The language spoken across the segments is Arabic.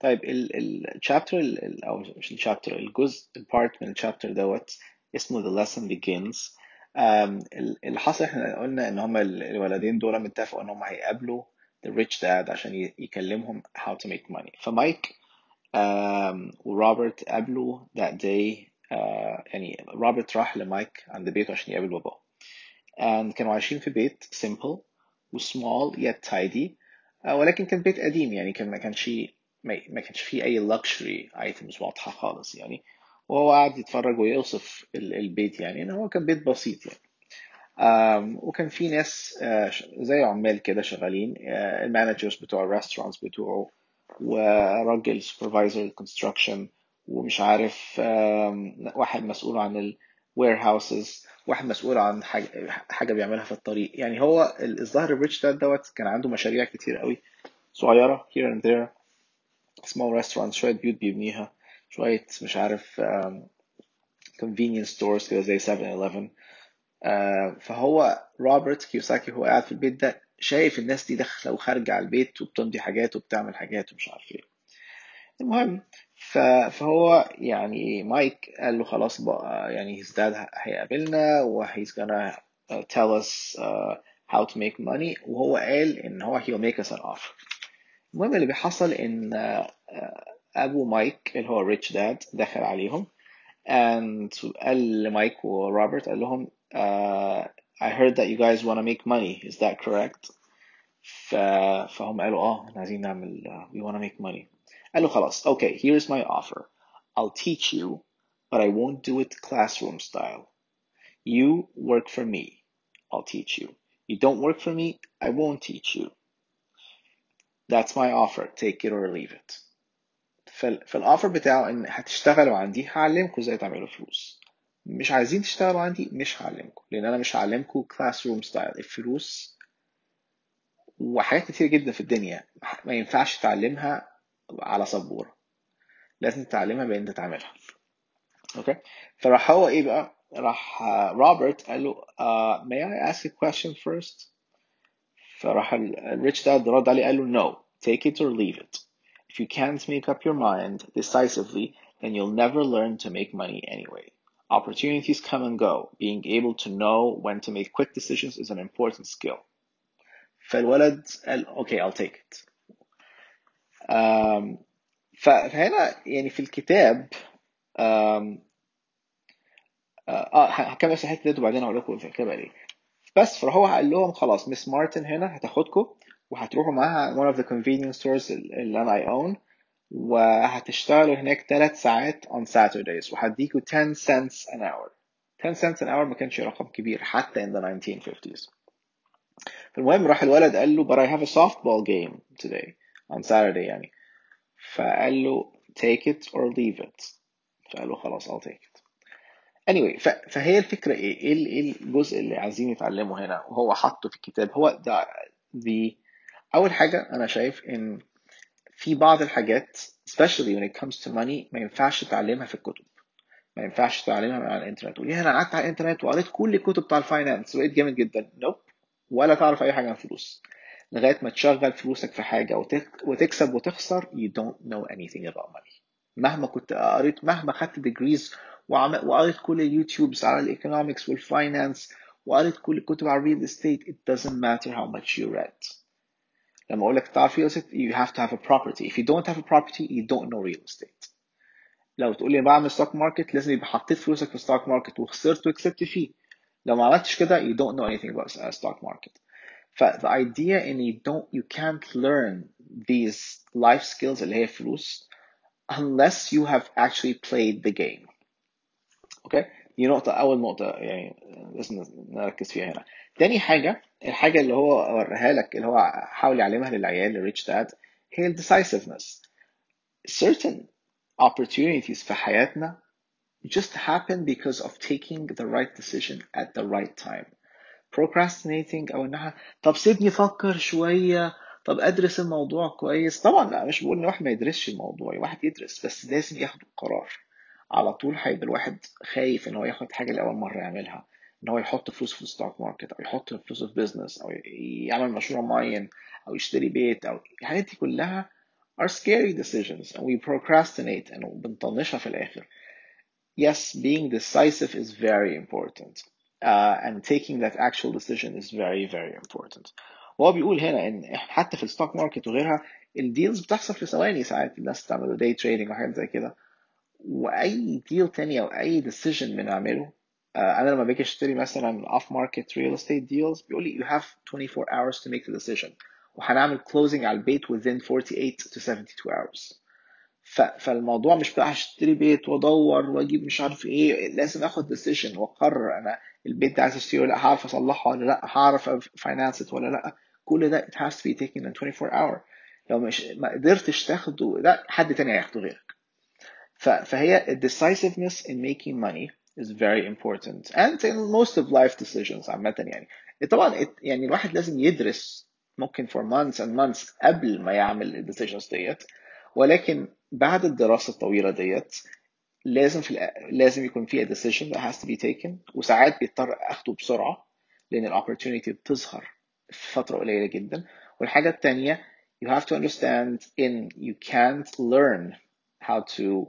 طيب الشابتر أو مش الشابتر الجزء البارت من الشابتر دوت اسمه The Lesson Begins. اللي حصل إحنا قلنا إن هما الولدين دول اتفقوا إن هما هيقابلوا the rich dad عشان يكلمهم how to make money. فمايك وروبرت قابلوا that day uh, يعني روبرت راح لمايك عند بيته عشان يقابل باباه. And كانوا عايشين في بيت simple و small yet tidy. uh, ولكن كان بيت قديم يعني كان ما كانش ما كانش فيه أي luxury items واضحة خالص يعني. وهو قاعد يتفرج ويوصف البيت يعني. إن هو كان بيت بسيط يعني. وكان في ناس uh, زي عمال كده شغالين. uh, ال managers بتوع ال restaurants بتوعه وراجل supervisor construction ومش عارف واحد مسؤول عن ال warehouses واحد مسؤول عن حاجة, حاجة بيعملها في الطريق. يعني هو الظاهر ال rich dad دوت كان عنده مشاريع كتير قوي صغيرة here and there. Small restaurants شوية بيوت بيبنيها شوية مش عارف convenience stores كده زي 7-Eleven فهو روبرت كيوساكي هو قاعد في البيت ده شايف الناس دي داخلة وخارجة على البيت وبتمضي حاجات وبتعمل حاجات ومش عارف إيه. المهم فهو يعني مايك قال له خلاص بقى يعني his dad هيقابلنا و he's gonna tell us uh, how to make money. وهو قال إن هو he'll make us an offer. المهم اللي بيحصل ان ابو مايك اللي هو ريتش داد دخل عليهم and قال لمايك وروبرت قال لهم uh, I heard that you guys want to make money is that correct ف... فهم قالوا اه احنا عايزين نعمل uh, we want to make money قال له خلاص okay here's my offer I'll teach you but I won't do it classroom style you work for me I'll teach you you don't work for me I won't teach you That's my offer take it or leave it. فال offer بتاعه إن هتشتغلوا عندي هعلمكم إزاي تعملوا فلوس. مش عايزين تشتغلوا عندي مش هعلمكم لأن أنا مش هعلمكم classroom style الفلوس وحاجات كتير جدا في الدنيا ما ينفعش تعلمها على سبورة. لازم تتعلمها بأن أنت تعملها. أوكي فراح هو إيه بقى؟ راح روبرت قال له uh, may I ask a question first? فراح الريتش داد رد عليه قال له no. take it or leave it if you can't make up your mind decisively then you'll never learn to make money anyway Opportunities come and go. Being able to know when to make quick decisions is an important skill. فالولد قال okay I'll take it. Um, فهنا يعني في الكتاب um, اه هكمل بس الحته ديت وبعدين هقول لكم في الكتاب ايه. بس فهو قال لهم خلاص مس مارتن هنا هتاخدكم وهتروحوا معاها one of the convenience stores اللي أنا I own وهتشتغلوا هناك ثلاث ساعات on Saturdays. وهديكوا 10 cents an hour. 10 cents an hour ما كانش رقم كبير حتى in the 1950s فالمهم راح الولد قال له but I have a softball game today on Saturday. يعني. فقال له take it or leave it. فقال له خلاص I'll take it. Anyway فهي الفكرة إيه؟ إيه الجزء اللي عايزين يتعلمه هنا؟ وهو حاطه في الكتاب. هو ده the أول حاجة أنا شايف إن في بعض الحاجات especially when it comes to money ما ينفعش تتعلمها في الكتب. ما ينفعش تتعلمها من على الإنترنت. تقول أنا قعدت على الإنترنت وقريت كل الكتب بتاع الفاينانس وبقيت جامد جدا. نوب nope. ولا تعرف أي حاجة عن الفلوس لغاية ما تشغل فلوسك في حاجة وتك... وتكسب وتخسر you don't know anything about money. مهما كنت قريت مهما خدت degrees. وقريت كل ال YouTubes على ال economics وال finance وقريت كل الكتب على ال real estate it doesn't matter how much you read. لما اقول لك تعرف real estate you have to have a property if you don't have a property you don't know real estate لو تقول لي بعمل ستوك ماركت لازم يبقى حطيت فلوسك في ستوك ماركت وخسرت وكسبت فيه لو ما عملتش كده you don't know anything about a stock market ف the idea in you don't you can't learn these life skills اللي هي فلوس unless you have actually played the game اوكي okay? دي نقطة أول نقطة يعني لازم نركز فيها هنا تاني حاجة الحاجة اللي هو وريها لك اللي هو حاول يعلمها للعيال الريتش داد هي ال decisiveness. Certain opportunities في حياتنا just happen because of taking the right decision at the right time. Procrastinating أو إنها طب سيبني أفكر شوية طب أدرس الموضوع كويس. طبعا لا مش بقول إن واحد ما يدرسش الموضوع واحد يدرس بس لازم ياخد القرار. على طول هيبقى الواحد خايف إن هو ياخد حاجة لأول مرة يعملها. ان هو يحط فلوس في ال stock market أو يحط فلوس في business أو يعمل مشروع معين أو يشتري بيت أو الحاجات دي كلها are scary decisions and we procrastinate and بنطنشها في الآخر. Yes, being decisive is very important. Uh, and taking that actual decision is very very important. وهو بيقول هنا ان حتى في ال stock market وغيرها ال deals بتحصل في ثواني ساعات الناس تعمل day trading وحاجات زي كده واي deal تاني أو اي decision بنعمله أنا لما باجي أشتري مثلا off market real estate deals بيقول لي you have 24 hours to make the decision وهنعمل closing على البيت within 48 to 72 hours. فالموضوع مش بقى هشتري بيت وأدور وأجيب مش عارف إيه لازم آخد decision وأقرر أنا البيت ده عايز أشتريه ولا لأ هعرف أصلحه ولا لأ هعرف finance ولا لأ كل ده it has to be taken in 24 hour لو مش ما قدرتش تاخده ده حد تاني هياخده غيرك. فهي decisiveness in making money is very important. And in most of life decisions عامة يعني. طبعا يعني الواحد لازم يدرس ممكن for months and months قبل ما يعمل ال decisions ديت. ولكن بعد الدراسة الطويلة ديت لازم في لازم يكون فيها decision that has to be taken. وساعات بيضطر أخده بسرعة لأن ال opportunity بتظهر في فترة قليلة جدا. والحاجة التانية you have to understand in you can't learn how to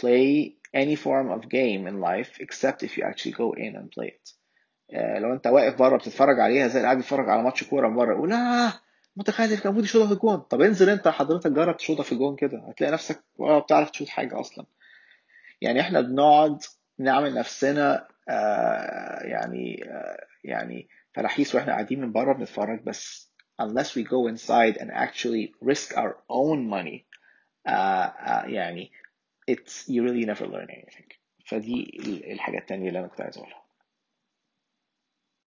play any form of game in life except if you actually go in and play it. Uh, لو انت واقف بره بتتفرج عليها زي اللي قاعد بيتفرج على ماتش كورة بره يقول آه متخلف كان المفروض يشوطها في الجون طب انزل انت حضرتك جرب تشوطها في الجون كده هتلاقي نفسك ولا بتعرف تشوط حاجة أصلا يعني إحنا بنقعد نعمل نفسنا آه يعني آه يعني فلاحيس وإحنا قاعدين من بره بنتفرج بس unless we go inside and actually risk our own money uh, يعني it's you really never learn anything. فدي الحاجة التانية اللي أنا كنت عايز أقولها.